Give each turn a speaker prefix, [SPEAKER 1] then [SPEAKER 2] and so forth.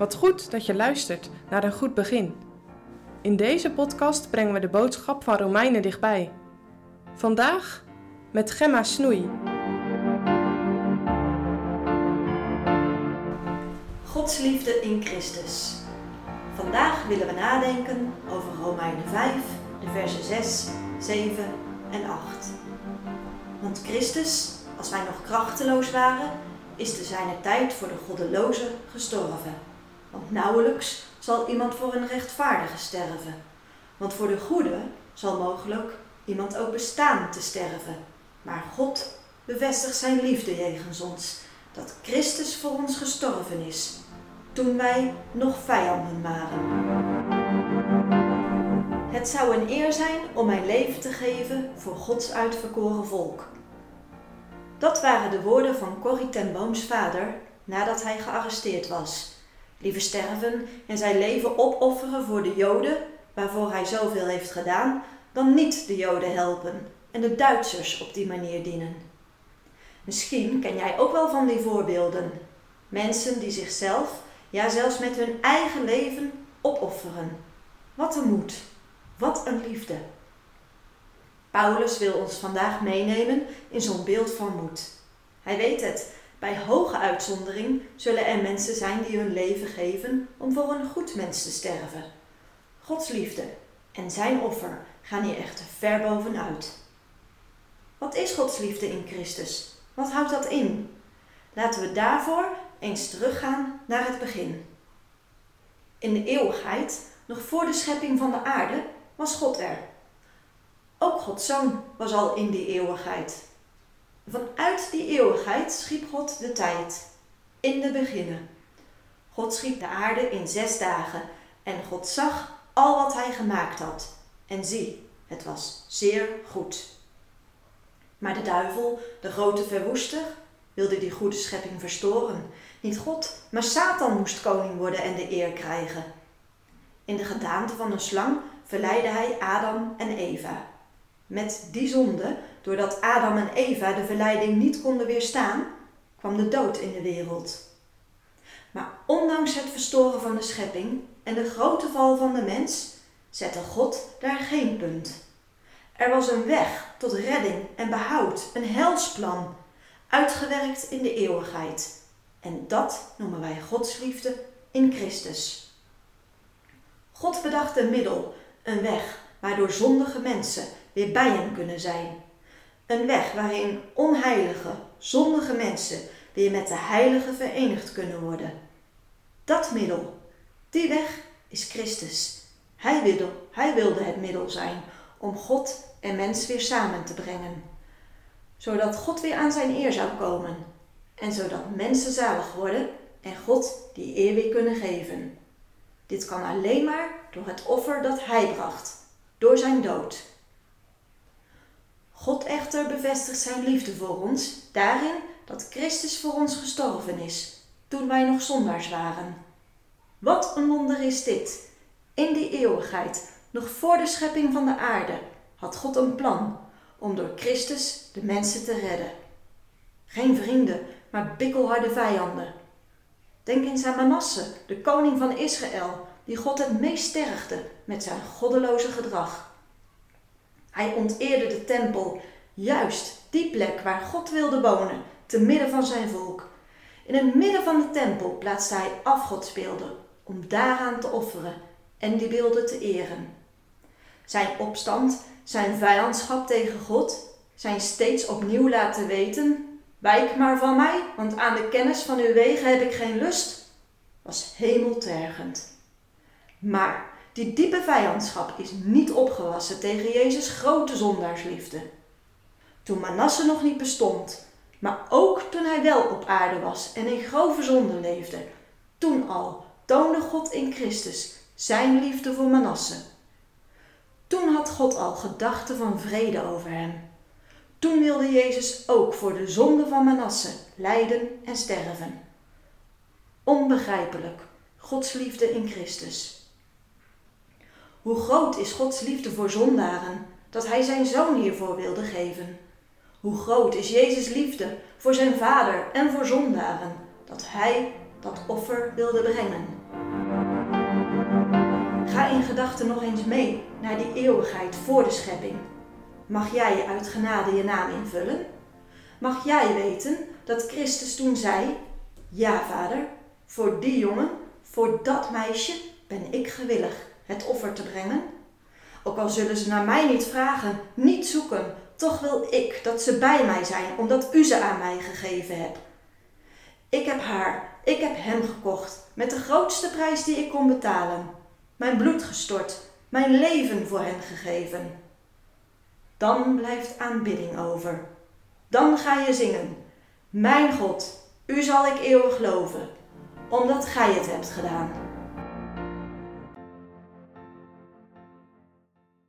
[SPEAKER 1] Wat goed dat je luistert naar een goed begin. In deze podcast brengen we de boodschap van Romeinen dichtbij. Vandaag met Gemma Snoei.
[SPEAKER 2] Gods liefde in Christus. Vandaag willen we nadenken over Romeinen 5, de versen 6, 7 en 8. Want Christus, als wij nog krachteloos waren, is te zijner tijd voor de goddeloze gestorven. Want nauwelijks zal iemand voor een rechtvaardige sterven. Want voor de goede zal mogelijk iemand ook bestaan te sterven. Maar God bevestigt zijn liefde jegens ons, dat Christus voor ons gestorven is, toen wij nog vijanden waren. Het zou een eer zijn om mijn leven te geven voor Gods uitverkoren volk. Dat waren de woorden van Corrie ten Booms vader nadat hij gearresteerd was. Liever sterven en zijn leven opofferen voor de Joden, waarvoor hij zoveel heeft gedaan, dan niet de Joden helpen en de Duitsers op die manier dienen. Misschien ken jij ook wel van die voorbeelden. Mensen die zichzelf, ja zelfs met hun eigen leven, opofferen. Wat een moed, wat een liefde. Paulus wil ons vandaag meenemen in zo'n beeld van moed. Hij weet het, bij hoge uitzondering zullen er mensen zijn die hun leven geven om voor een goed mens te sterven. Gods liefde en zijn offer gaan hier echter ver bovenuit. Wat is Gods liefde in Christus? Wat houdt dat in? Laten we daarvoor eens teruggaan naar het begin. In de eeuwigheid, nog voor de schepping van de aarde, was God er. Ook Gods Zoon was al in die eeuwigheid. Vanuit die eeuwigheid schiep God de tijd, in de beginnen. God schiep de aarde in zes dagen en God zag al wat hij gemaakt had. En zie, het was zeer goed. Maar de duivel, de grote verwoester, wilde die goede schepping verstoren. Niet God, maar Satan moest koning worden en de eer krijgen. In de gedaante van een slang verleidde hij Adam en Eva. Met die zonde, doordat Adam en Eva de verleiding niet konden weerstaan, kwam de dood in de wereld. Maar ondanks het verstoren van de schepping en de grote val van de mens, zette God daar geen punt. Er was een weg tot redding en behoud, een helsplan, uitgewerkt in de eeuwigheid. En dat noemen wij Gods liefde in Christus. God bedacht een middel, een weg waardoor zondige mensen weer bij hem kunnen zijn. Een weg waarin onheilige, zondige mensen weer met de heilige verenigd kunnen worden. Dat middel, die weg is Christus. Hij wilde, hij wilde het middel zijn om God en mens weer samen te brengen. Zodat God weer aan zijn eer zou komen. En zodat mensen zalig worden en God die eer weer kunnen geven. Dit kan alleen maar door het offer dat hij bracht, door zijn dood. God echter bevestigt zijn liefde voor ons daarin dat Christus voor ons gestorven is, toen wij nog zondaars waren. Wat een wonder is dit! In die eeuwigheid, nog voor de schepping van de aarde, had God een plan om door Christus de mensen te redden. Geen vrienden, maar bikkelharde vijanden. Denk eens aan Manasse, de koning van Israël, die God het meest stergde met zijn goddeloze gedrag. Hij onteerde de tempel, juist die plek waar God wilde wonen, te midden van zijn volk. In het midden van de tempel plaatste hij afgodsbeelden om daaraan te offeren en die beelden te eren. Zijn opstand, zijn vijandschap tegen God, zijn steeds opnieuw laten weten: Wijk maar van mij, want aan de kennis van uw wegen heb ik geen lust, was hemeltergend. Maar die diepe vijandschap is niet opgewassen tegen Jezus' grote zondaarsliefde. Toen Manasse nog niet bestond, maar ook toen hij wel op aarde was en in grove zonde leefde, toen al toonde God in Christus zijn liefde voor Manasse. Toen had God al gedachten van vrede over hem. Toen wilde Jezus ook voor de zonde van Manasse lijden en sterven. Onbegrijpelijk, Gods liefde in Christus. Hoe groot is Gods liefde voor zondaren, dat Hij zijn zoon hiervoor wilde geven. Hoe groot is Jezus' liefde voor zijn Vader en voor zondaren, dat Hij dat offer wilde brengen. Ga in gedachten nog eens mee naar die eeuwigheid voor de schepping. Mag jij uit genade je naam invullen? Mag jij weten dat Christus toen zei: Ja, vader, voor die jongen, voor dat meisje ben ik gewillig het offer te brengen? Ook al zullen ze naar mij niet vragen, niet zoeken, toch wil ik dat ze bij mij zijn, omdat u ze aan mij gegeven hebt. Ik heb haar, ik heb hem gekocht, met de grootste prijs die ik kon betalen. Mijn bloed gestort, mijn leven voor hen gegeven. Dan blijft aanbidding over. Dan ga je zingen. Mijn God, u zal ik eeuwig loven, omdat gij het hebt gedaan.